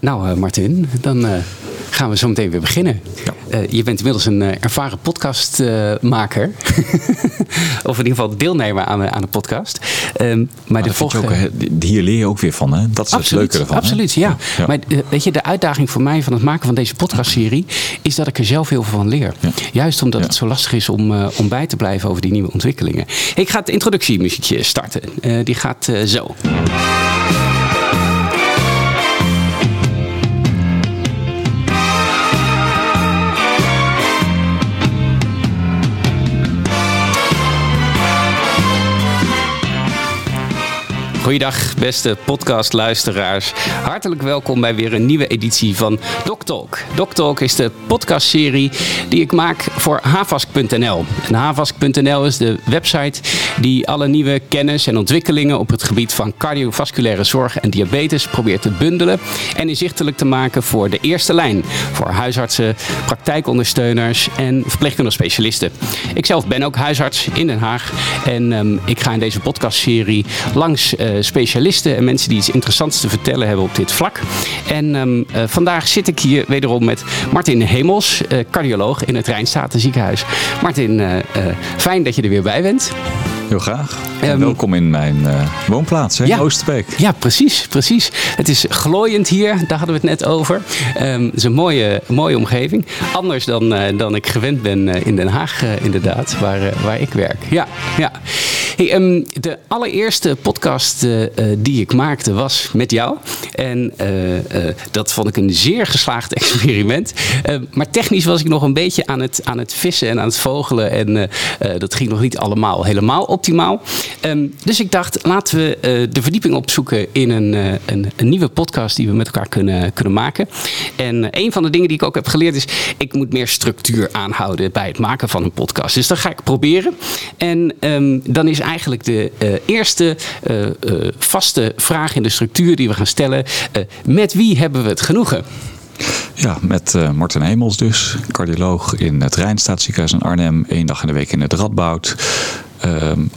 Nou, uh, Martin, dan uh, gaan we zo meteen weer beginnen. Ja. Uh, je bent inmiddels een ervaren podcastmaker. of in ieder geval deelnemer aan, aan de podcast. Um, maar de volgende... hier leer je ook weer van, hè? Dat is absoluut, het leuke ervan. Absoluut, ja. ja. Maar weet je, de uitdaging voor mij van het maken van deze podcastserie... is dat ik er zelf heel veel van leer. Ja. Juist omdat het zo lastig is om, om bij te blijven over die nieuwe ontwikkelingen. Ik ga het introductiemuziekje starten. die gaat zo. Goeiedag, beste podcastluisteraars. Hartelijk welkom bij weer een nieuwe editie van DocTalk. DocTalk is de podcastserie die ik maak voor havask.nl. En havask.nl is de website die alle nieuwe kennis en ontwikkelingen op het gebied van cardiovasculaire zorg en diabetes probeert te bundelen en inzichtelijk te maken voor de eerste lijn. Voor huisartsen, praktijkondersteuners en verpleegkundige specialisten. Ik zelf ben ook huisarts in Den Haag en um, ik ga in deze podcastserie langs uh, specialisten en mensen die iets interessants te vertellen hebben op dit vlak. En um, uh, vandaag zit ik hier wederom met Martin Hemels, uh, cardioloog in het Rijnstaten ziekenhuis. Martin, fijn dat je er weer bij bent. Heel graag. Um, welkom in mijn uh, woonplaats, hè, ja, Oosterbeek. Ja, precies, precies. Het is glooiend hier, daar hadden we het net over. Um, het is een mooie, mooie omgeving. Anders dan, uh, dan ik gewend ben uh, in Den Haag, inderdaad, waar, waar ik werk. Ja, ja. Um, de allereerste podcast die ik maakte was met jou. En dat vond ik een zeer geslaagd experiment. maar technisch was ik nog een beetje aan het, aan het vissen en aan het vogelen. En dat ging nog niet allemaal helemaal optimaal. Um, dus ik dacht, laten we de verdieping opzoeken in een, een, een, nieuwe podcast die we met elkaar kunnen, kunnen maken. En een van de dingen die ik ook heb geleerd is, ik moet meer structuur aanhouden bij het maken van een podcast. Dus dat ga ik proberen. En dan is eigenlijk de eerste vaste vraag in de structuur die we gaan stellen, met wie hebben we het genoegen? Ja, met Martin Hemels dus, cardioloog in het Rijnstaatsziekenhuis in Arnhem. één dag in de week in het Radboud.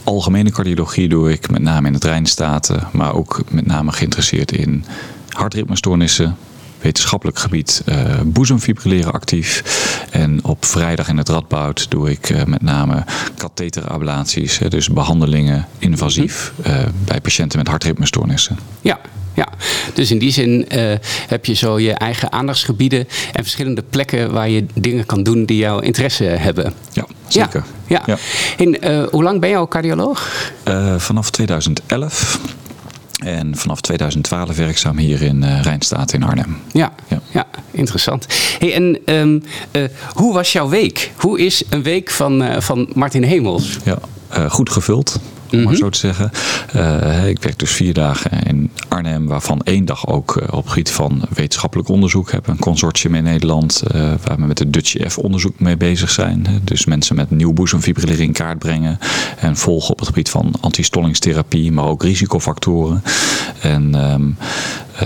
Algemene cardiologie doe ik met name in het Rijnstaten, maar ook met name geïnteresseerd in hartritmestoornissen, wetenschappelijk gebied uh, boezemfibrilleren actief. En op vrijdag in het Radboud doe ik uh, met name katheterablaties, dus behandelingen invasief uh, bij patiënten met hartritmestoornissen. Ja, ja, dus in die zin uh, heb je zo je eigen aandachtsgebieden en verschillende plekken waar je dingen kan doen die jouw interesse hebben. Ja, zeker. Ja. ja. En uh, hoe lang ben je al cardioloog? Uh, vanaf 2011. En vanaf 2012 werkzaam hier in uh, Rijnstaat in Arnhem. Ja, ja. ja interessant. Hey, en um, uh, hoe was jouw week? Hoe is een week van, uh, van Martin Hemels? Ja, goed gevuld om mm -hmm. maar zo te zeggen. Uh, ik werk dus vier dagen in Arnhem, waarvan één dag ook uh, op het gebied van wetenschappelijk onderzoek heb. Een consortium in Nederland uh, waar we met het Dutch F onderzoek mee bezig zijn. Dus mensen met nieuw boezemfibrilleren in kaart brengen en volgen op het gebied van antistollingstherapie, maar ook risicofactoren. En um,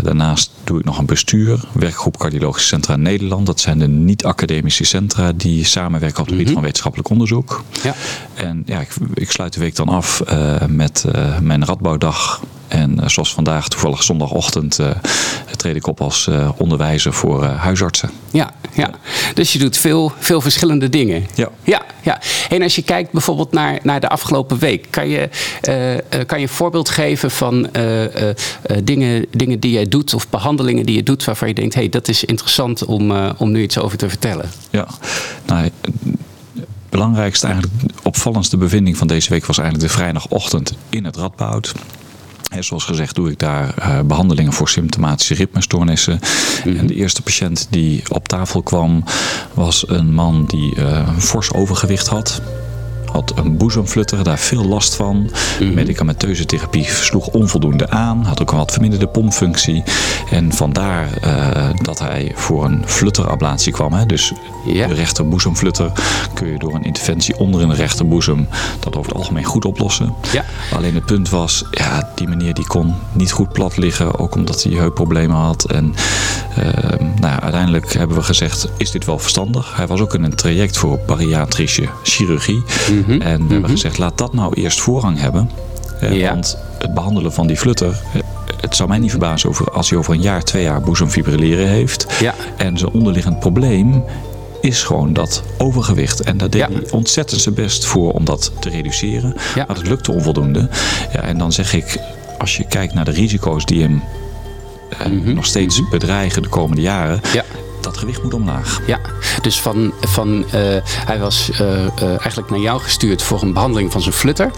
Daarnaast doe ik nog een bestuur, werkgroep Cardiologische Centra Nederland. Dat zijn de niet-academische centra die samenwerken op het gebied mm -hmm. van wetenschappelijk onderzoek. Ja. En ja, ik, ik sluit de week dan af uh, met uh, mijn radbouwdag en uh, zoals vandaag, toevallig zondagochtend, treed ik op als uh, onderwijzer voor huisartsen. Ja, ja, dus je doet veel, veel verschillende dingen. Ja. ja, ja. En als je kijkt bijvoorbeeld naar, naar de afgelopen week, kan je, kan je een voorbeeld geven van dingen, dingen die jij doet of behandelingen die je doet waarvan je denkt, hé, hey, dat is interessant om, om nu iets over te vertellen? Ja, nou belangrijkste, eigenlijk opvallendste bevinding van deze week was eigenlijk de vrijdagochtend in het Radboud. He, zoals gezegd doe ik daar uh, behandelingen voor symptomatische ritmestoornissen. Mm -hmm. En de eerste patiënt die op tafel kwam was een man die uh, fors overgewicht had had een boezemflutter, daar veel last van. Mm -hmm. Medicamenteuze therapie sloeg onvoldoende aan, had ook een wat verminderde pompfunctie. En vandaar uh, dat hij voor een flutterablatie kwam. Hè. Dus ja. de rechterboezemflutter kun je door een interventie onder in de rechterboezem dat over het algemeen goed oplossen. Ja. Alleen het punt was, ja, die meneer die kon niet goed plat liggen, ook omdat hij heupproblemen had. En uh, nou, uiteindelijk hebben we gezegd, is dit wel verstandig? Hij was ook in een traject voor bariatrische chirurgie. Mm -hmm. En we mm -hmm. hebben gezegd, laat dat nou eerst voorrang hebben. Eh, ja. Want het behandelen van die flutter het zou mij niet verbazen over, als hij over een jaar, twee jaar boezemfibrilleren heeft. Ja. En zijn onderliggend probleem is gewoon dat overgewicht. En daar deed Ja. hij ontzettend zijn best voor om dat te reduceren. Ja. Maar dat lukte onvoldoende. Ja, en dan zeg ik, als je kijkt naar de risico's die hem eh, nog steeds bedreigen de komende jaren. Dat gewicht moet omlaag. Ja, dus van, van, eh, hij was eh, eh, eigenlijk naar jou gestuurd voor een behandeling van zijn flutter.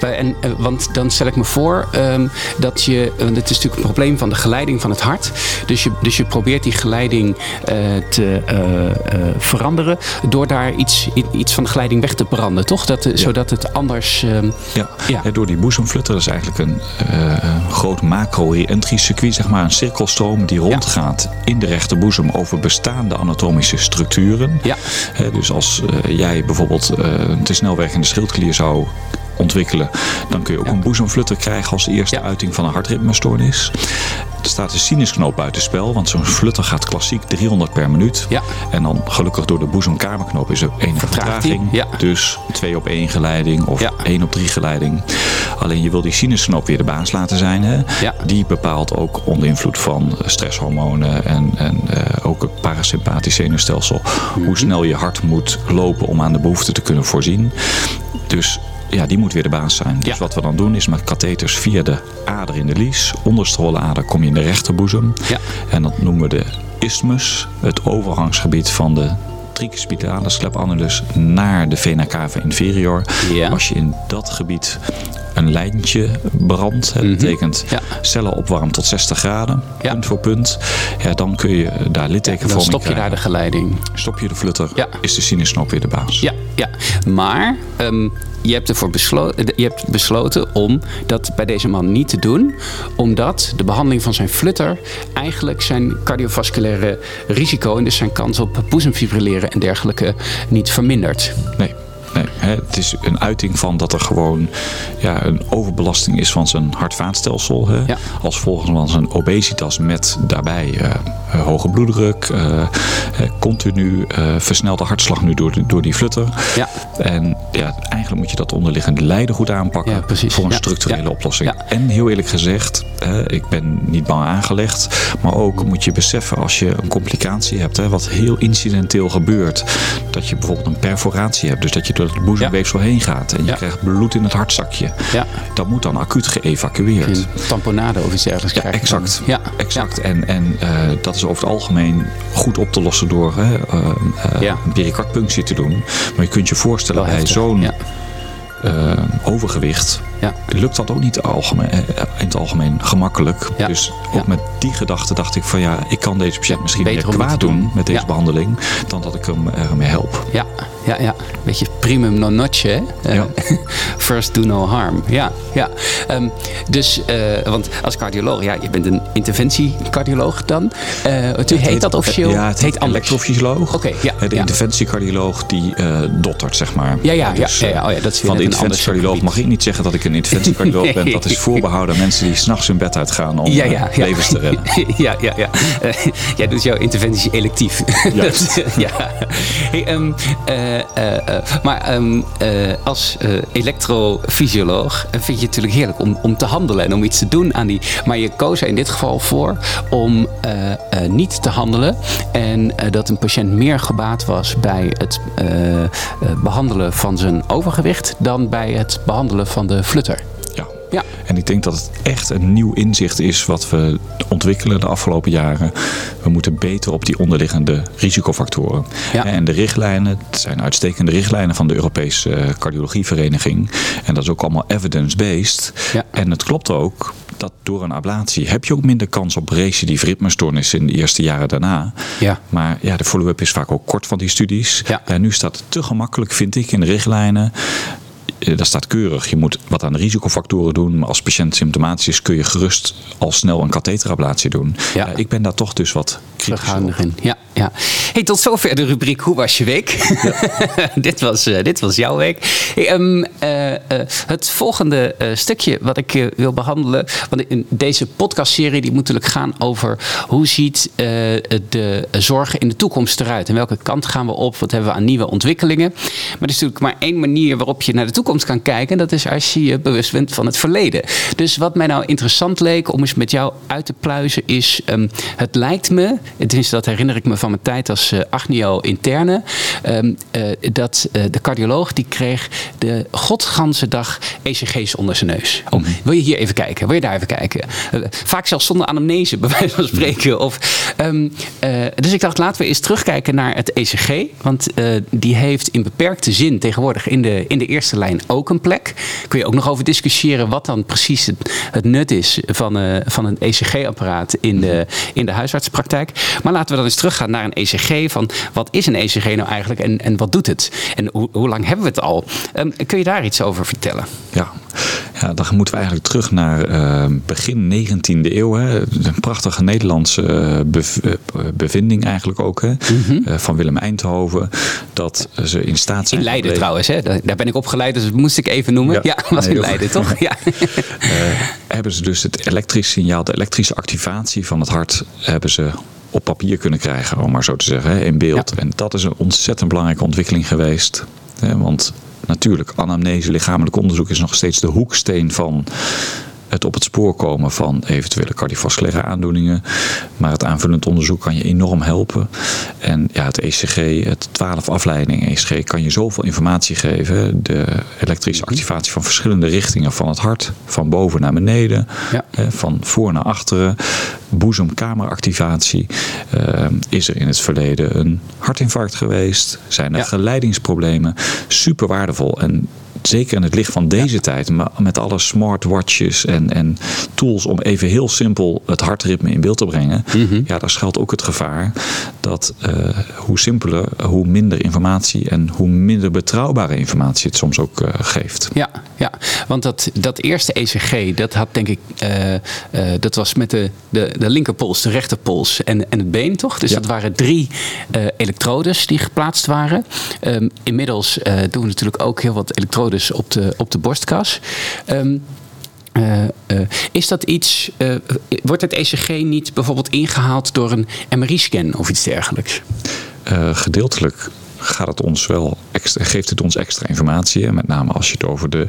En, want dan stel ik me voor ehm, dat je, want het is natuurlijk een probleem van de geleiding van het hart. Dus je, dus je probeert die geleiding te veranderen door daar iets, iets van de geleiding weg te branden, toch? Dat, Zodat het anders. ehm, Ja. Ja. Ja, door die boezemflutter, is eigenlijk een groot macro-re-entry circuit, zeg maar een cirkelstroom die rondgaat in de rechterboezem over bestaande anatomische structuren. Ja. Dus als eh, jij bijvoorbeeld eh, een te snel werkende schildklier zou ontwikkelen, dan kun je ook Ja. een boezemflutter krijgen als eerste Ja. uiting van een hartritmestoornis. Er staat een sinusknoop buitenspel, want zo'n flutter gaat klassiek 300 per minuut. Ja. En dan gelukkig door de boezemkamerknoop is er enige vertraging. ja. Dus 2 op 1 geleiding of Ja. 1 op 3 geleiding. Alleen je wil die sinusknoop weer de baas laten zijn. Hè? Ja. Die bepaalt ook onder invloed van stresshormonen en, en eh, ook het parasympathisch zenuwstelsel. Mhm. Hoe snel je hart moet lopen om aan de behoefte te kunnen voorzien. Dus ja, die moet weer de baas zijn. Dus Ja. wat we dan doen is met katheters via de ader in de lies. Onderste holle kom je in de rechterboezem. Ja. En dat noemen we de isthmus. Het overgangsgebied van de tricuspidale annulus naar de vena cava inferior. Ja. Als je in dat gebied een lijntje brandt, dat betekent Ja. cellen opwarmt tot 60 graden, Ja. punt voor punt. Ja, dan kun je daar dan littekenvorming stop je daar de geleiding. Stop je de flutter, Ja. is de sinusknop weer de baas. Ja, ja. maar ehm, je, hebt ervoor besloten, je hebt besloten om dat bij deze man niet te doen. Omdat de behandeling van zijn flutter eigenlijk zijn cardiovasculaire risico... en dus zijn kans op boezemfibrilleren en dergelijke niet vermindert. Nee. Nee, het is een uiting van dat er gewoon ja, een overbelasting is van zijn hart-vaatstelsel. Ja. Als gevolg van zijn obesitas met daarbij eh, eh, hoge bloeddruk, eh, continu versnelde hartslag nu door, door die flutter. Ja. En ja, eigenlijk moet je dat onderliggende lijden goed aanpakken Ja, voor een structurele oplossing. Ja. En heel eerlijk gezegd, ik ben niet bang aangelegd, maar ook moet je beseffen als je een complicatie hebt, hè, wat heel incidenteel gebeurt, dat je bijvoorbeeld een perforatie hebt, dus dat je door het boezemweefsel heen gaat en je Ja. krijgt bloed in het hartzakje. Ja. Dat moet dan acuut geëvacueerd. Een tamponade of iets dergelijks Ja, dan. exact. Ja, exact. En, en eh, dat is over het algemeen goed op te lossen door hè, eh, eh, een pericardpunctie te doen. Maar je kunt je voorstellen bij zo'n ja. overgewicht Ja. lukt dat ook niet algemeen, eh, in het algemeen gemakkelijk. Ja. Dus ook met die gedachte dacht ik van ja, ik kan deze patiënt misschien beter meer kwaad doen met deze behandeling dan dat ik hem ermee help. Ja, ja, ja. Beetje primum non? Eh, Ja. First do no harm. Ja, ja. Ehm, dus, eh, want als cardioloog, ja, je bent een interventiecardioloog dan. Eh het heet, dat officieel? Ja, het heet elektrofysioloog. Oké, ja, Eh, De interventiecardioloog die eh, dottert, zeg maar. Ja, ja, Dus, ja, eh. Oh ja, dat is weer van de interventiecardioloog mag ik niet zeggen dat ik een interventiecardioloog ben. Dat is voorbehouden aan mensen die s'nachts hun bed uitgaan om Ja, eh, ja, ja. levens te redden. ja, ja, ja. Eh, jij doet jouw interventie electief. Juist. Ja. Hey, maar als elektrofysioloog vind je het natuurlijk heerlijk om, om te handelen en om iets te doen aan die. Maar je koos er in dit geval voor om eh, niet te handelen. En dat een patiënt meer gebaat was bij het eh, eh, behandelen van zijn overgewicht dan bij het behandelen van de flutter. Ja. Ja. En ik denk dat het echt een nieuw inzicht is wat we ontwikkelen de afgelopen jaren. We moeten beter op die onderliggende risicofactoren. Ja. En de richtlijnen, het zijn uitstekende richtlijnen van de Europese eh, Cardiologievereniging. En dat is ook allemaal evidence-based. Ja. En het klopt ook dat door een ablatie heb je ook minder kans op recidief ritmestoornis in de eerste jaren daarna. Ja. Maar ja, de follow-up is vaak ook kort van die studies. Ja. En nu staat het te gemakkelijk, vind ik, in de richtlijnen. Eh, Daar staat keurig, je moet wat aan de risicofactoren doen. Maar als patiënt symptomatisch is, kun je gerust al snel een katheterablatie doen. Ja. ik ben daar toch dus wat kritisch op. in. Ja, ja. Hey, tot zover de rubriek Hoe was je week? dit, was, uh, dit was jouw week. Hey, um, uh, uh, het volgende stukje wat ik wil behandelen. Want in deze podcastserie die moet natuurlijk gaan over hoe ziet de zorg in de toekomst eruit? En welke kant gaan we op? Wat hebben we aan nieuwe ontwikkelingen? Maar er is natuurlijk maar één manier waarop je naar de toekomst kan kijken. En dat is als je je bewust bent van het verleden. Dus wat mij nou interessant leek om eens met jou uit te pluizen is... Um, het lijkt me, tenminste dat herinner ik me van mijn tijd als uh, agnio interne... Um, uh, dat uh, de cardioloog die kreeg de godganse dag ECG's onder zijn neus. Oh, wil je hier even kijken? Wil je daar even kijken? vaak zelfs zonder anamnese, bij wijze van spreken. Of, um, dus ik dacht, laten we eens terugkijken naar het ECG. Want die heeft in beperkte zin tegenwoordig in de, in de eerste lijn ook een plek. Kun je ook nog over discussiëren wat dan precies het, nut is van, uh, van een ECG-apparaat in de, in de huisartspraktijk. Maar laten we dan eens teruggaan naar een ECG. Van wat is een ECG nou eigenlijk en, en wat doet het? En hoe, lang hebben we het al? Um, kun je daar iets over vertellen? Ja, ja dan moeten we eigenlijk terug naar uh, begin 19e eeuw. Hè. Een prachtige Nederlandse bev bevinding eigenlijk ook. Hè. Mm -hmm. uh, van Willem Eindhoven. Dat ze in staat zijn. In Leiden trouwens, hè? daar ben ik opgeleid, dus dat moest ik even noemen. Ja, ja was in Leiden, toch? Ja. uh, hebben ze dus het elektrisch signaal, de elektrische activatie van het hart, hebben ze op papier kunnen krijgen, om maar zo te zeggen, in beeld. Ja. En dat is een ontzettend belangrijke ontwikkeling geweest. Want natuurlijk, anamnese, lichamelijk onderzoek is nog steeds de hoeksteen van het op het spoor komen van eventuele cardiovasculaire aandoeningen. Maar het aanvullend onderzoek kan je enorm helpen. En ja, het ECG, het 12 afleiding ECG, kan je zoveel informatie geven. De elektrische activatie van verschillende richtingen van het hart, van boven naar beneden, ja. van voor naar achteren. Boezemkameractivatie. Uh, is er in het verleden een hartinfarct geweest? Zijn er ja. geleidingsproblemen? Super waardevol. En zeker in het licht van deze ja. tijd, met alle smartwatches en, en tools om even heel simpel het hartritme in beeld te brengen, mm -hmm. ja, daar schuilt ook het gevaar dat uh, hoe simpeler, hoe minder informatie en hoe minder betrouwbare informatie het soms ook uh, geeft. Ja, ja, want dat, dat eerste ECG, dat had denk ik, uh, dat was met de, de, de linkerpols, de rechterpols en, en het been, toch? Dus ja. dat waren drie elektrodes die geplaatst waren. Um, inmiddels doen we natuurlijk ook heel wat elektrodes op de, op de borstkas. Um, uh, uh, is dat iets, uh, wordt het ECG niet bijvoorbeeld ingehaald door een MRI-scan of iets dergelijks? gedeeltelijk gaat het ons wel extra, geeft het ons extra informatie. Met name als je het over de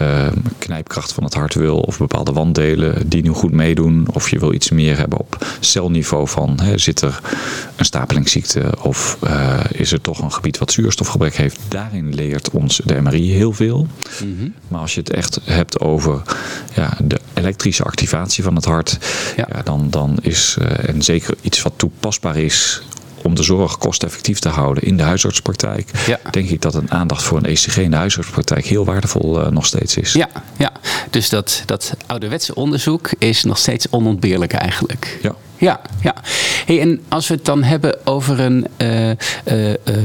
uh, knijpkracht van het hart wil of bepaalde wanddelen die nu goed meedoen. Of je wil iets meer hebben op celniveau van hè, zit er een stapelingsziekte of uh, is er toch een gebied wat zuurstofgebrek heeft. Daarin leert ons de MRI heel veel. Mm -hmm. Maar als je het echt hebt over ja, de elektrische activatie van het hart, ja. Ja, dan, dan is uh, en zeker iets wat toepasbaar is om de zorg kosteffectief te houden in de huisartspraktijk, ja. denk ik dat een aandacht voor een ECG in de huisartspraktijk heel waardevol uh, nog steeds is. Ja, ja. dus dat, dat ouderwetse onderzoek is nog steeds onontbeerlijk eigenlijk. Ja. Ja, ja. Hey, en als we het dan hebben over een. Uh,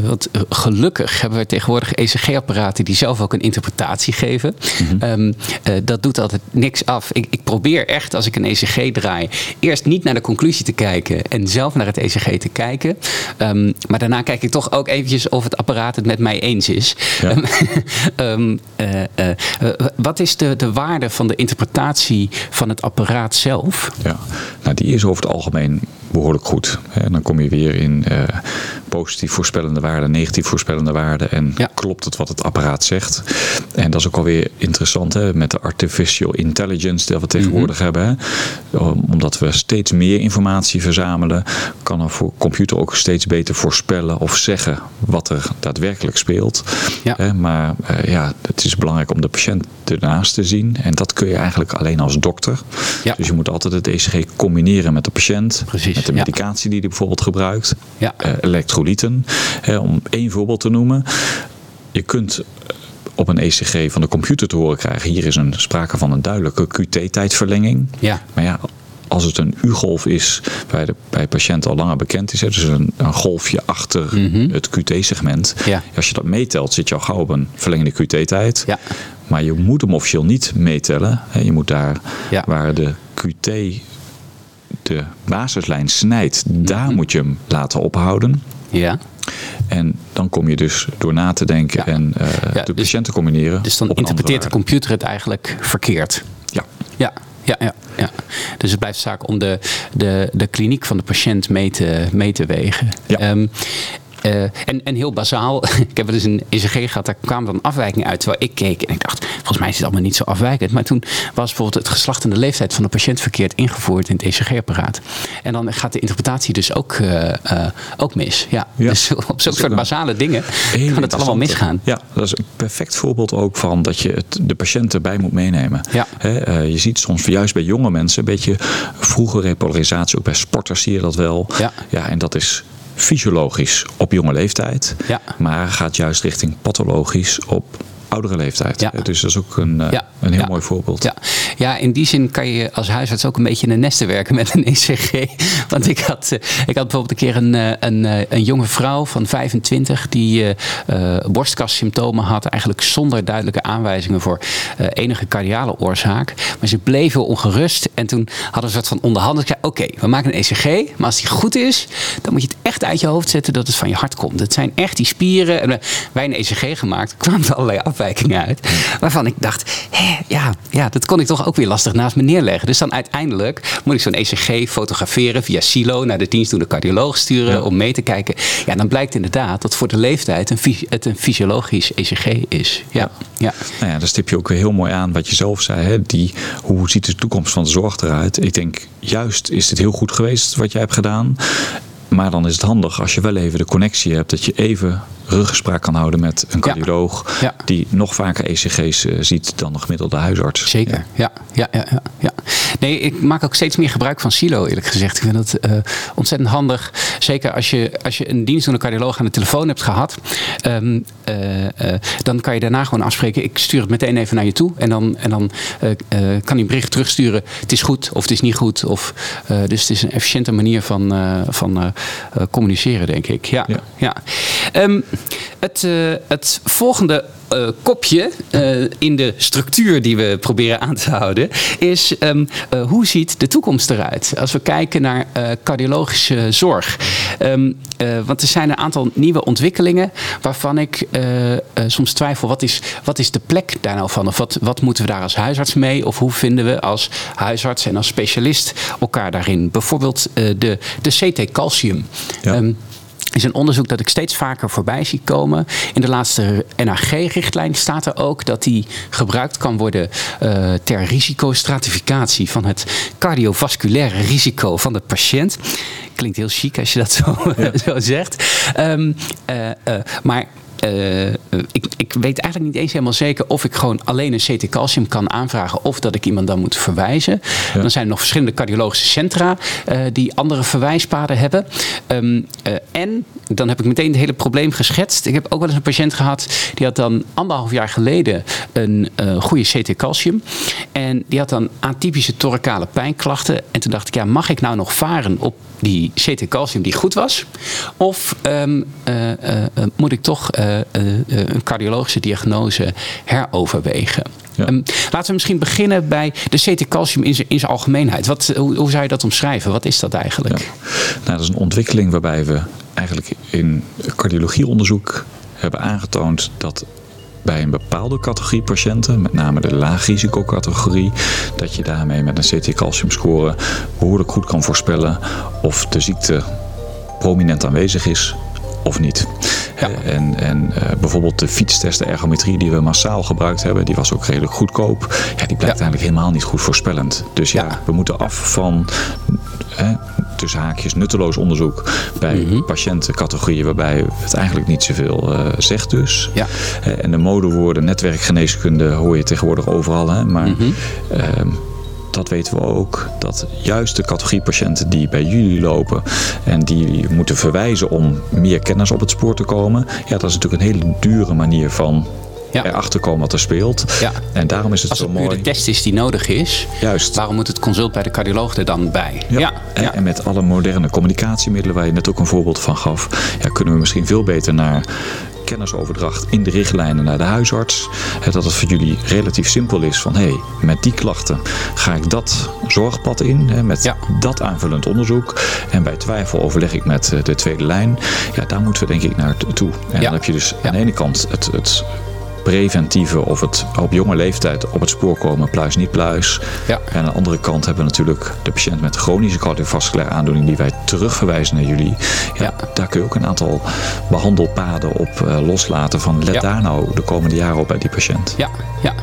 wat gelukkig hebben we tegenwoordig ECG-apparaten die zelf ook een interpretatie geven. Mm -hmm. um, dat doet altijd niks af. Ik, ik, probeer echt als ik een ECG draai, eerst niet naar de conclusie te kijken en zelf naar het ECG te kijken. Um, maar daarna kijk ik toch ook eventjes of het apparaat het met mij eens is. Ja. um, wat is de, de waarde van de interpretatie van het apparaat zelf? Ja, nou, die is over het algemeen algemeen behoorlijk goed. En dan kom je weer in uh, positief voorspellende waarden, negatief voorspellende waarden. En ja. klopt het wat het apparaat zegt? En dat is ook alweer interessant hè, met de artificial intelligence die we tegenwoordig mm -hmm. hebben. Hè. Omdat we steeds meer informatie verzamelen, kan voor computer ook steeds beter voorspellen of zeggen wat er daadwerkelijk speelt. Ja. Hè, maar uh, ja, het is belangrijk om de patiënt ernaast te zien. En dat kun je eigenlijk alleen als dokter. Ja. Dus je moet altijd het ECG combineren met de patiënt. Precies. Met de medicatie die hij bijvoorbeeld gebruikt. Ja. Uh, elektrolyten, hè, om één voorbeeld te noemen. Je kunt op een ECG van de computer te horen krijgen. Hier is een sprake van een duidelijke QT-tijdverlenging. Ja. Maar ja, als het een U-golf is, bij de bij patiënt al langer bekend is, hè, dus een, een golfje achter mm -hmm. het QT-segment. Ja. Als je dat meetelt, zit je al gauw op een verlengde QT-tijd. Ja. Maar je moet hem officieel niet meetellen. Je moet daar ja. waar de QT de basislijn snijdt, daar moet je hem laten ophouden. Ja. En dan kom je dus door na te denken Ja. en eh, Ja, de dus- patiënt te combineren. Dus dan interpreteert de computer het eigenlijk verkeerd. Ja. Ja, ja, ja, ja. Dus het blijft zaak om de, de, de kliniek van de patiënt mee te, mee te wegen. Ja. Ehm, eh, en, en heel bazaal, ik heb wel eens een ECG gehad, daar kwamen dan afwijkingen uit. Terwijl ik keek en ik dacht, volgens mij is het allemaal niet zo afwijkend. Maar toen was bijvoorbeeld het geslacht en de leeftijd van de patiënt verkeerd ingevoerd in het ECG-apparaat. En dan gaat de interpretatie dus ook, eh, eh, ook mis. Ja. Ja. Dus op zo'n is soort basale dingen kan het allemaal misgaan. Ja, dat is een perfect voorbeeld ook van dat je het, de patiënt erbij moet meenemen. Ja. Je ziet soms juist bij jonge mensen een beetje vroege repolarisatie. Ook bij sporters zie je dat wel. Ja. ja en dat is fysiologisch op jonge leeftijd. Ja. Maar gaat juist richting pathologisch op oudere leeftijd. Ja. Dus dat is ook een, eh, Ja. een heel mooi voorbeeld. Ja. Ja, in die zin kan je als huisarts ook een beetje in de nesten werken met een ECG. Want ik had, eh, ik had bijvoorbeeld een keer een, eh, een, eh, een jonge vrouw van 25 die eh, borstkastsymptomen had. Eigenlijk zonder duidelijke aanwijzingen voor enige cardiale oorzaak. Maar ze bleef heel ongerust. En toen hadden een soort van onderhandeld. Oké, we maken een ECG. Maar als die goed is, dan moet je het echt uit je hoofd zetten dat het van je hart komt. Het zijn echt die spieren. En wij een ECG gemaakt, kwamen er allerlei afwijkingen uit. Waarvan ik dacht, hé, ja, ja, dat kon ik toch ook weer lastig naast me neerleggen. Dus dan uiteindelijk moet ik zo'n ECG fotograferen via Silo naar de dienstdoende cardioloog sturen Ja. om mee te kijken. Ja, dan blijkt inderdaad dat voor de leeftijd een, het een fysiologisch ECG is. Ja, ja. Nou ja, daar stip je ook weer heel mooi aan wat je zelf zei. Hè? Die, hoe ziet de toekomst van de zorg eruit? Ik denk, juist is het heel goed geweest wat jij hebt gedaan. Maar dan is het handig als je wel even de connectie hebt. Dat je even ruggespraak kan houden met een cardioloog. Ja. Die nog vaker ECG's eh, ziet dan de gemiddelde huisarts. Zeker, ja. Ja, ja, ja, ja. Nee, ik maak ook steeds meer gebruik van Silo, eerlijk gezegd. Ik vind dat eh, ontzettend handig. Zeker als je, als je een dienstdoende cardioloog aan de telefoon hebt gehad. ehm, eh, dan kan je daarna gewoon afspreken. Ik stuur het meteen even naar je toe. En dan, en dan kan een bericht terugsturen. Het is goed of het is niet goed. Of, dus het is een efficiënte manier van, van communiceren, denk ik. Ja, Ja. ja. Ehm, het, eh, het volgende eh, kopje eh, in de structuur die we proberen aan te houden is ehm, eh, hoe ziet de toekomst eruit als we kijken naar cardiologische zorg. Ehm, eh, want er zijn een aantal nieuwe ontwikkelingen waarvan ik soms twijfel wat is, wat is de plek daar nou van of wat, wat moeten we daar als huisarts mee of hoe vinden we als huisarts en als specialist elkaar daarin. Bijvoorbeeld de, de CT calcium. Ja. Ehm, is een onderzoek dat ik steeds vaker voorbij zie komen. In de laatste NAG-richtlijn staat er ook dat die gebruikt kan worden eh, ter risicostratificatie van het cardiovasculaire risico van de patiënt. Klinkt heel chic als je dat zo, zo zegt. Ehm, eh, eh, maar eh, ik, ik weet eigenlijk niet eens helemaal zeker of ik gewoon alleen een CT calcium kan aanvragen of dat ik iemand dan moet verwijzen. Ja. Dan zijn er nog verschillende cardiologische centra eh, die andere verwijspaden hebben. Ehm, eh, en dan heb ik meteen het hele probleem geschetst. Ik heb ook wel eens een patiënt gehad die had dan anderhalf jaar geleden een goede CT calcium. En die had dan atypische thoracale pijnklachten. En toen dacht ik, ja, mag ik nou nog varen op die CT calcium die goed was? Of ehm, eh, eh, eh, moet ik toch een cardiologische diagnose heroverwegen? Ja. Ehm, laten we misschien beginnen bij de CT calcium in zijn in zijn algemeenheid. Wat, hoe, hoe zou je dat omschrijven? Wat is dat eigenlijk? Ja. Nou, dat is een ontwikkeling waarbij we eigenlijk in cardiologieonderzoek hebben aangetoond dat bij een bepaalde categorie patiënten, met name de laagrisicocategorie, dat je daarmee met een CT-calciumscore behoorlijk goed kan voorspellen of de ziekte prominent aanwezig is of niet. Ja. Eh, En, en eh, bijvoorbeeld de fietstest, de ergometrie die we massaal gebruikt hebben, die was ook redelijk goedkoop. Ja, die blijkt eigenlijk helemaal niet goed voorspellend. Dus ja, Ja. we moeten af van hè, tussen haakjes nutteloos onderzoek bij Mhm. patiëntencategorieën waarbij het eigenlijk niet zoveel eh, zegt dus. Ja. En de modewoorden netwerkgeneeskunde hoor je tegenwoordig overal. Hè, maar Mhm. ehm, dat weten we ook, dat juist de categorie patiënten die bij jullie lopen en die moeten verwijzen om meer kennis op het spoor te komen, ja, dat is natuurlijk een hele dure manier van Ja. erachter komen wat er speelt. Ja. En daarom is het Als zo het mooi. de test is die nodig is, Juist. waarom moet het consult bij de cardioloog er dan bij? Ja. En, en met alle moderne communicatiemiddelen waar je net ook een voorbeeld van gaf, ja, kunnen we misschien veel beter naar kennisoverdracht in de richtlijnen naar de huisarts. Dat het voor jullie relatief simpel is van hé, hey, met die klachten ga ik dat zorgpad in, met dat aanvullend onderzoek. En bij twijfel overleg ik met de tweede lijn. Ja, daar moeten we denk ik naar toe. En dan heb je dus aan de ene kant het, het preventieve of het op jonge leeftijd op het spoor komen, pluis niet pluis. Ja. En aan de andere kant hebben we natuurlijk de patiënt met chronische cardiovasculaire aandoening die wij terugverwijzen naar jullie. Ja, Daar kun je ook een aantal behandelpaden op uh, loslaten van let daar nou de komende jaren op bij die patiënt. Ja, ja.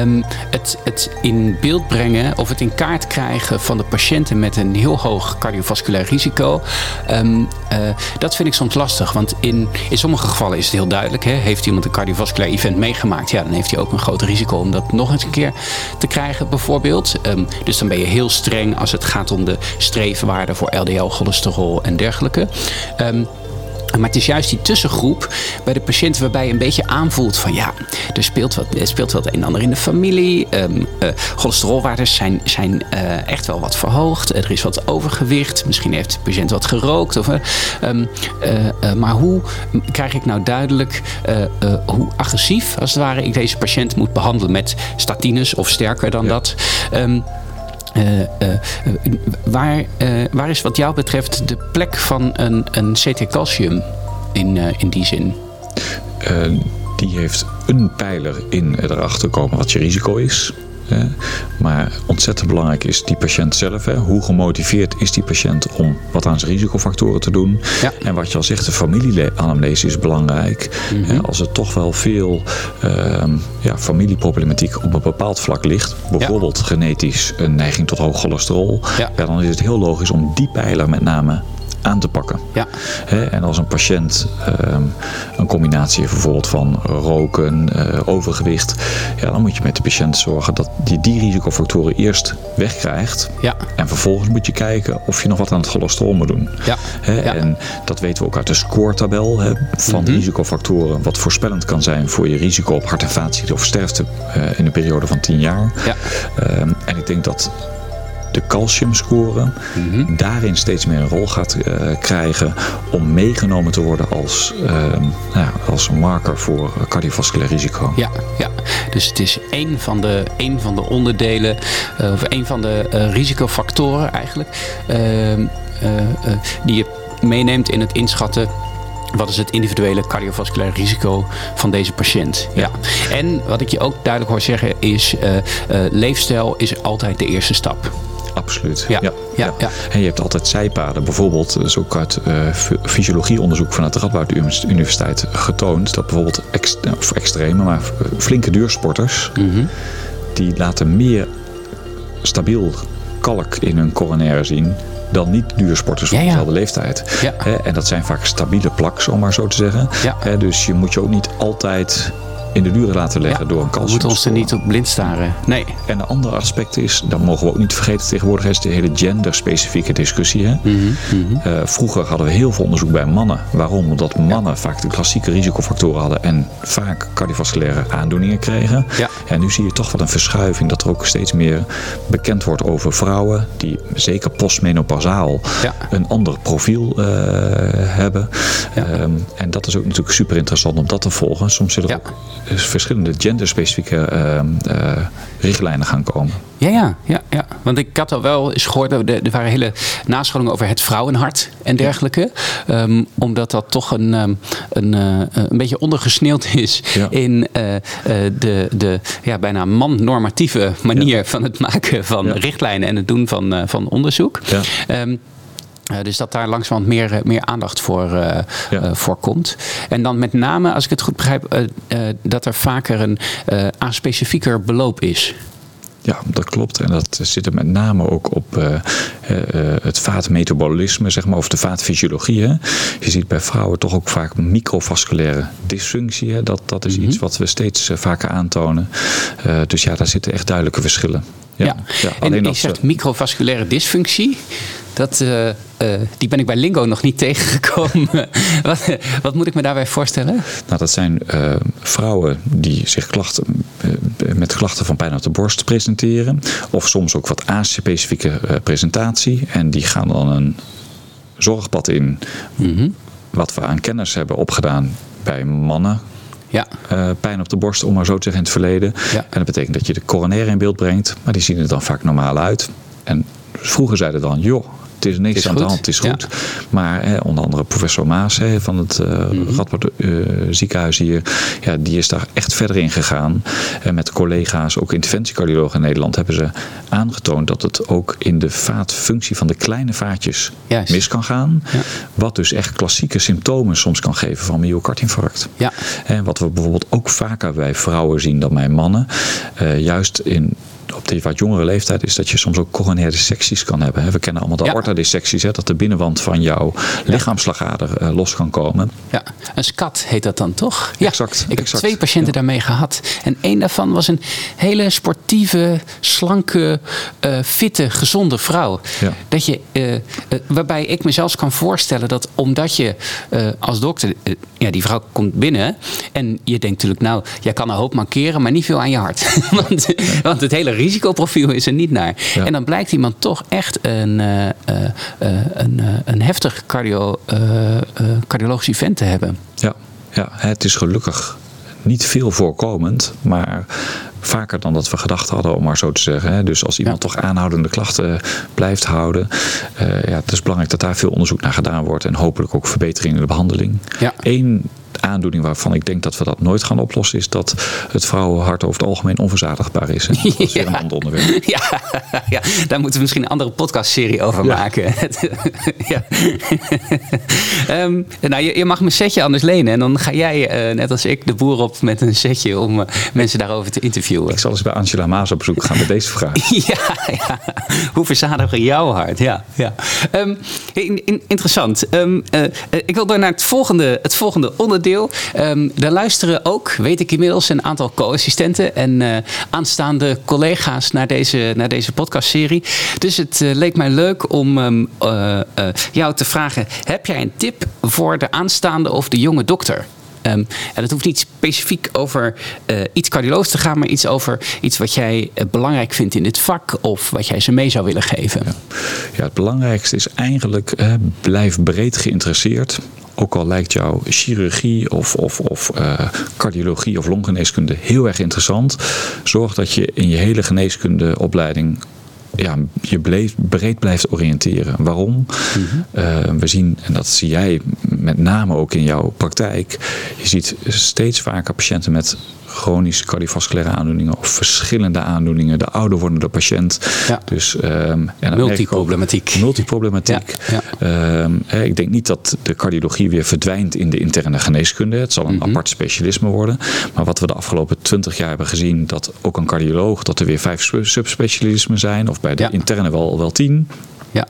Um, het, het in beeld brengen of het in kaart krijgen van de patiënten met een heel hoog cardiovasculair risico, um, uh, dat vind ik soms lastig. Want in, in sommige gevallen is het heel duidelijk. Hè? Heeft iemand een cardiovasculair event meegemaakt, ja, dan heeft hij ook een groot risico om dat nog eens een keer te krijgen, bijvoorbeeld. Um, dus dan ben je heel streng als het gaat om de streefwaarden voor LDL, cholesterol en dergelijke. Um, maar het is juist die tussengroep bij de patiënt waarbij je een beetje aanvoelt van ja, er speelt wat, er speelt wat een en ander in de familie. Um, uh, cholesterolwaardes zijn, zijn uh, echt wel wat verhoogd. Er is wat overgewicht. Misschien heeft de patiënt wat gerookt. Of, um, uh, maar hoe krijg ik nou duidelijk hoe agressief als het ware ik deze patiënt moet behandelen met statines of sterker dan dat? Um, uh, uh, waar, uh, waar is wat jou betreft de plek van een, een CT-calcium in, in die zin? die heeft een pijler in erachter komen wat je risico is. Maar ontzettend belangrijk is die patiënt zelf. Hè. Hoe gemotiveerd is die patiënt om wat aan zijn risicofactoren te doen? Ja. En wat je al zegt, de familieanamnese is belangrijk. Mm Als er toch wel veel uh, ja, familieproblematiek op een bepaald vlak ligt, bijvoorbeeld genetisch een neiging tot hoog cholesterol, ja. dan is het heel logisch om die pijler met name aan te pakken. Ja. en als een patiënt ehm, een combinatie heeft bijvoorbeeld van roken, uh, overgewicht, ja, dan moet je met de patiënt zorgen dat je die risicofactoren eerst wegkrijgt. Ja. En vervolgens moet je kijken of je nog wat aan het cholesterol moet doen. Ja. ja. En dat weten we ook uit de scoretabel van mm risicofactoren, wat voorspellend kan zijn voor je risico op hart- en vaatziekten of sterfte uh, in een periode van 10 jaar. Ja. Um, en ik denk dat de calciumscore mm daarin steeds meer een rol gaat uh, krijgen om meegenomen te worden als, uh, nou, als marker voor cardiovasculair risico. Ja, ja, dus het is één van de, één van de onderdelen, uh, of één van de risicofactoren eigenlijk, ehm, die je meeneemt in het inschatten wat is het individuele cardiovasculair risico van deze patiënt? Ja. En wat ik je ook duidelijk hoor zeggen is: uh, uh, leefstijl is altijd de eerste stap. Absoluut. Ja. Ja. ja. En je hebt altijd zijpaden. Bijvoorbeeld, dat is ook uit uh, fysiologieonderzoek vanuit de Radboud Universiteit getoond. Dat bijvoorbeeld ex, of extreme, maar flinke duursporters. Mm die laten meer stabiel kalk in hun coronaire zien dan niet duursporters van dezelfde leeftijd. Ja. en dat zijn vaak stabiele plaks, om maar zo te zeggen. Ja. dus je moet je ook niet altijd in de duren laten leggen door een calcium. We moeten ons er niet op blind staren. Nee. En een ander aspect is, dat mogen we ook niet vergeten tegenwoordig, is de hele genderspecifieke discussie. Hè? Mm -hmm. uh, vroeger hadden we heel veel onderzoek bij mannen. Waarom? Omdat mannen vaak de klassieke risicofactoren hadden en vaak cardiovasculaire aandoeningen kregen. Ja. En nu zie je toch wel een verschuiving dat er ook steeds meer bekend wordt over vrouwen die zeker postmenopausaal ja. een ander profiel uh, hebben. Um, en dat is ook natuurlijk super interessant om dat te volgen. Soms zit er ook verschillende genderspecifieke uh, richtlijnen gaan komen. Ja, ja, ja, ja. Want ik had al wel eens gehoord, er, er waren hele nascholingen over het vrouwenhart en dergelijke. Ja. Um, omdat dat toch een, um, een, uh, een beetje ondergesneeuwd is ja. in uh, de, de ja, bijna man-normatieve manier van het maken van richtlijnen en het doen van, van onderzoek. Um, uh, dus dat daar langzamerhand meer, eh, meer aandacht voor, uh, ja. voor komt. En dan met name, als ik het goed begrijp, dat er vaker een aanspecifieker beloop is. Ja, dat klopt. En dat zit er met name ook op uh, uh, het vaatmetabolisme, zeg maar, of de vaatfysiologie. Hè. Je ziet bij vrouwen toch ook vaak microvasculaire dysfunctie. Hè. Dat, dat is mm -hmm. iets wat we steeds vaker aantonen. dus ja, daar zitten echt duidelijke verschillen. Ja, ja. en je zegt microvasculaire dysfunctie. Dat, uh, uh, die ben ik bij Lingo nog niet tegengekomen. wat, wat, moet ik me daarbij voorstellen? Nou, dat zijn uh, vrouwen die zich klachten, met klachten van pijn op de borst presenteren. Of soms ook wat A-specifieke presentatie. En die gaan dan een zorgpad in. Mm -hmm. Wat we aan kennis hebben opgedaan bij mannen Ja. eh, pijn op de borst, om maar zo te zeggen, in het verleden. Ja. En dat betekent dat je de coronaire in beeld brengt, maar die zien er dan vaak normaal uit. En vroeger zeiden dan, joh, het is niks is aan de hand, het is Ja. goed. Maar hè, onder andere professor Maas hè, van het Mhm. Radboud eh, ziekenhuis hier, ja, die is daar echt verder in gegaan. En met collega's, ook interventiecardiologen in Nederland, hebben ze aangetoond dat het ook in de vaatfunctie van de kleine vaatjes Juist. mis kan gaan. Ja. Wat dus echt klassieke symptomen soms kan geven van myocardinfarct. Ja. En wat we bijvoorbeeld ook vaker bij vrouwen zien dan bij mannen, eh, juist in op die wat jongere leeftijd is dat je soms ook coronaire dissecties kan hebben. hè. We kennen allemaal de Ja. aortadissecties, dat de binnenwand van jouw lichaamsslagader eh, los kan komen. Ja, een scat heet dat dan toch? Ja, Exact, Ik heb exact. twee patiënten daarmee gehad. En één daarvan was een hele sportieve, slanke, eh, fitte, gezonde vrouw. Ja. Dat je, eh, waarbij ik me zelfs kan voorstellen dat omdat je als dokter, ja, die vrouw komt binnen en je denkt natuurlijk, nou, jij kan een hoop mankeren, maar niet veel aan je hart. want, want het hele risicoprofiel is er niet naar. Ja. En dan blijkt iemand toch echt een, eh, eh, eh, een, een heftig cardio, cardiologisch event te hebben. Ja, ja, het is gelukkig niet veel voorkomend, maar vaker dan dat we gedacht hadden, om maar zo te zeggen. Dus als iemand Ja. toch aanhoudende klachten blijft houden, ja, het is belangrijk dat daar veel onderzoek naar gedaan wordt en hopelijk ook verbetering in de behandeling. Ja. Eén aandoening waarvan ik denk dat we dat nooit gaan oplossen, is dat het vrouwenhart over het algemeen onverzadigbaar is. Dat is weer een ander onderwerp. Ja, ja, daar moeten we misschien een andere podcastserie over Ja. maken. ja. Ehm, nou, je, je mag mijn setje anders lenen. En dan ga jij, eh, net als ik, de boer op met een setje om eh, mensen daarover te interviewen. Ik zal eens bij Angela Maas op bezoek gaan met deze vraag. Ja, ja. Hoe verzadigen jouw hart? Ja, ja. Ehm, in- in- interessant. Ehm, eh, eh, ik wil door naar het volgende, het volgende onderdeel. Ehm daar luisteren ook, weet ik inmiddels, een aantal co-assistenten en eh, aanstaande collega's naar deze, naar deze podcastserie. Dus het eh, leek mij leuk om ehm, eh, jou te vragen: heb jij een tip voor de aanstaande of de jonge dokter? Ehm, en het hoeft niet specifiek over eh, iets cardiologisch te gaan, maar iets over iets wat jij belangrijk vindt in dit vak of wat jij ze mee zou willen geven. Ja, het belangrijkste is eigenlijk, blijf breed geïnteresseerd. Ook al lijkt jouw chirurgie of, of, of eh, cardiologie of longgeneeskunde heel erg interessant. Zorg dat je in je hele geneeskundeopleiding ja, je bleef, breed blijft oriënteren. Waarom? Eh, we zien, en dat zie jij met name ook in jouw praktijk, je ziet steeds vaker patiënten met chronische cardiovasculaire aandoeningen of verschillende aandoeningen. De ouder wordende patiënt. Ja. Dus, ehm, en Multiproblematiek. Multiproblematiek. Ja, Ehm, hè, ik denk niet dat de cardiologie weer verdwijnt in de interne geneeskunde. Het zal een Mhm. apart specialisme worden. Maar wat we de afgelopen twintig jaar hebben gezien, dat ook een cardioloog, dat er weer vijf sub- subspecialismen zijn, of bij de Ja. interne wel, wel tien. Ja,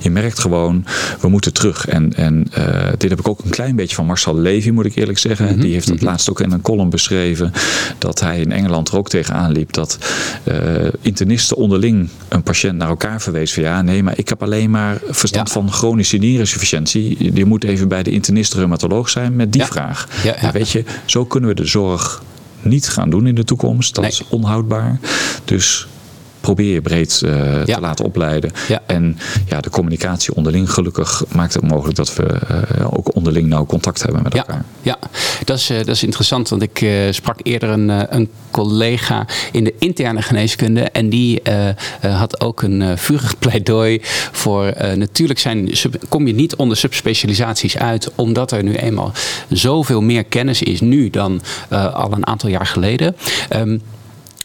Je merkt gewoon, we moeten terug. En, en eh, dit heb ik ook een klein beetje van Marcel Levy, moet ik eerlijk zeggen. Mhm, Die heeft het laatst ook in een column beschreven. Dat hij in Engeland er ook tegenaan liep. Dat eh, internisten onderling een patiënt naar elkaar verwees. Van ja, nee, maar ik heb alleen maar verstand Ja. van chronische nierinsufficiëntie. Je moet even bij de internist-reumatoloog zijn met die Ja. vraag. Ja, weet je, zo kunnen we de zorg niet gaan doen in de toekomst. Dat Nee. is onhoudbaar. Dus probeer je breed eh, Ja. te laten opleiden. Ja. En ja, de communicatie onderling gelukkig maakt het mogelijk dat we eh, ook onderling nauw contact hebben met ja, elkaar. ja. Dat, is, eh, dat is interessant, want ik sprak eerder een, een collega in de interne geneeskunde en die had ook een vurig pleidooi voor natuurlijk zijn, sub- kom je niet onder subspecialisaties uit, omdat er nu eenmaal zoveel meer kennis is nu dan al een aantal jaar geleden. Ehm,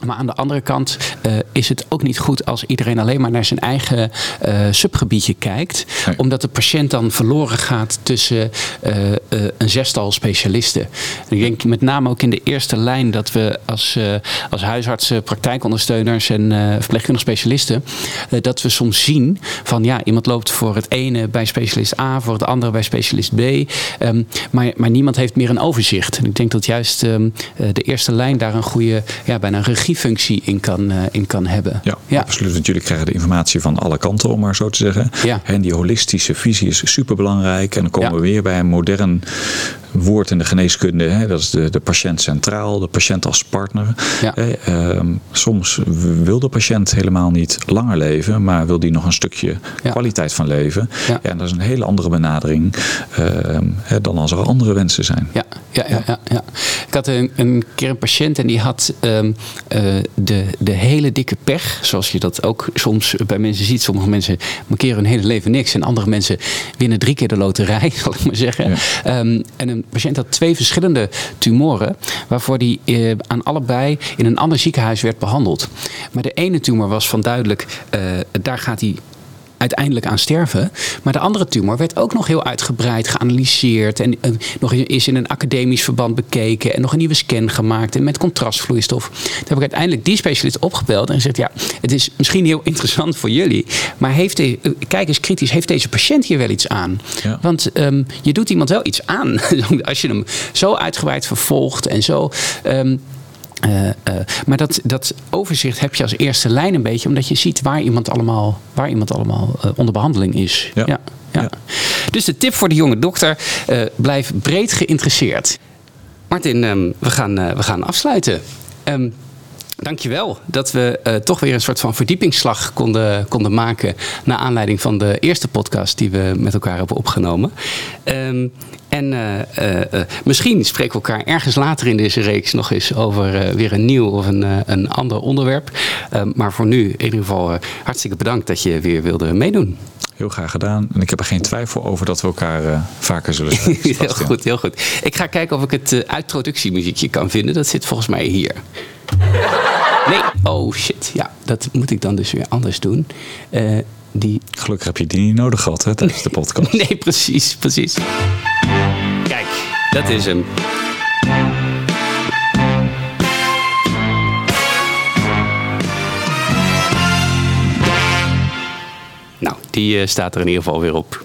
maar aan de andere kant eh, is het ook niet goed als iedereen alleen maar naar zijn eigen eh, subgebiedje kijkt. Nee. Omdat de patiënt dan verloren gaat tussen eh, een zestal specialisten. En ik denk met name ook in de eerste lijn dat we als, als huisartsen, praktijkondersteuners en verpleegkundige specialisten. dat we soms zien van ja, iemand loopt voor het ene bij specialist A, voor het andere bij specialist B. ehm, maar, maar niemand heeft meer een overzicht. En ik denk dat juist ehm, eh, de eerste lijn daar een goede, ja, bijna een regiefunctie in kan, eh, in kan hebben. Ja, Ja. absoluut. Want jullie krijgen de informatie van alle kanten, om maar zo te zeggen. Ja. En die holistische visie is superbelangrijk. En dan komen Ja. we weer bij een modern woord in de geneeskunde. Hè? Dat is de, de patiënt centraal, de patiënt als partner. Ja. Ehm, soms wil de patiënt helemaal niet langer leven, maar wil die nog een stukje Ja. kwaliteit van leven. Ja. en dat is een hele andere benadering ehm, hè, dan als er andere wensen zijn. Ja, ja, ja, ja, ja. Ik had een, een keer een patiënt en die had ehm, eh, de, de hele dikke pech. Zoals je dat ook soms bij mensen ziet. Sommige mensen markeren hun hele leven niks. En andere mensen winnen drie keer de loterij, zal ik maar zeggen. En een patiënt had twee verschillende tumoren. Waarvoor die eh, aan allebei in een ander ziekenhuis werd behandeld. Maar de ene tumor was van duidelijk, eh, daar gaat hij uiteindelijk aan sterven. Maar de andere tumor werd ook nog heel uitgebreid geanalyseerd. En uh, nog is in een academisch verband bekeken. En nog een nieuwe scan gemaakt. En met contrastvloeistof. Daar heb ik uiteindelijk die specialist opgebeld. En gezegd: Ja, het is misschien heel interessant voor jullie. Maar heeft de, uh, kijk eens kritisch. Heeft deze patiënt hier wel iets aan? Ja. Want um, je doet iemand wel iets aan. Als je hem zo uitgebreid vervolgt. En zo. Um, uh, uh, maar dat, dat overzicht heb je als eerste lijn een beetje, omdat je ziet waar iemand allemaal, waar iemand allemaal uh, onder behandeling is. Ja. Ja, ja. ja. Dus de tip voor de jonge dokter: blijf breed geïnteresseerd. Martin, um, we, gaan, we gaan afsluiten. Um, Dankjewel dat we uh, toch weer een soort van verdiepingsslag konden, konden maken. Naar aanleiding van de eerste podcast die we met elkaar hebben opgenomen. Um, en uh, uh, misschien spreken we elkaar ergens later in deze reeks nog eens over weer een nieuw of een, een ander onderwerp. Ehm, maar voor nu in ieder geval hartstikke bedankt dat je weer wilde meedoen. Heel graag gedaan. En ik heb er geen twijfel over dat we elkaar vaker zullen spreken. heel goed, heel goed. Ik ga kijken of ik het introductiemuziekje kan vinden. Dat zit volgens mij hier. Nee, oh shit. Ja, dat moet ik dan dus weer anders doen. Uh, die... Gelukkig heb je die niet nodig gehad hè, tijdens de podcast. nee, precies, precies. Kijk, dat is hem. Die uh, staat er in ieder geval weer op.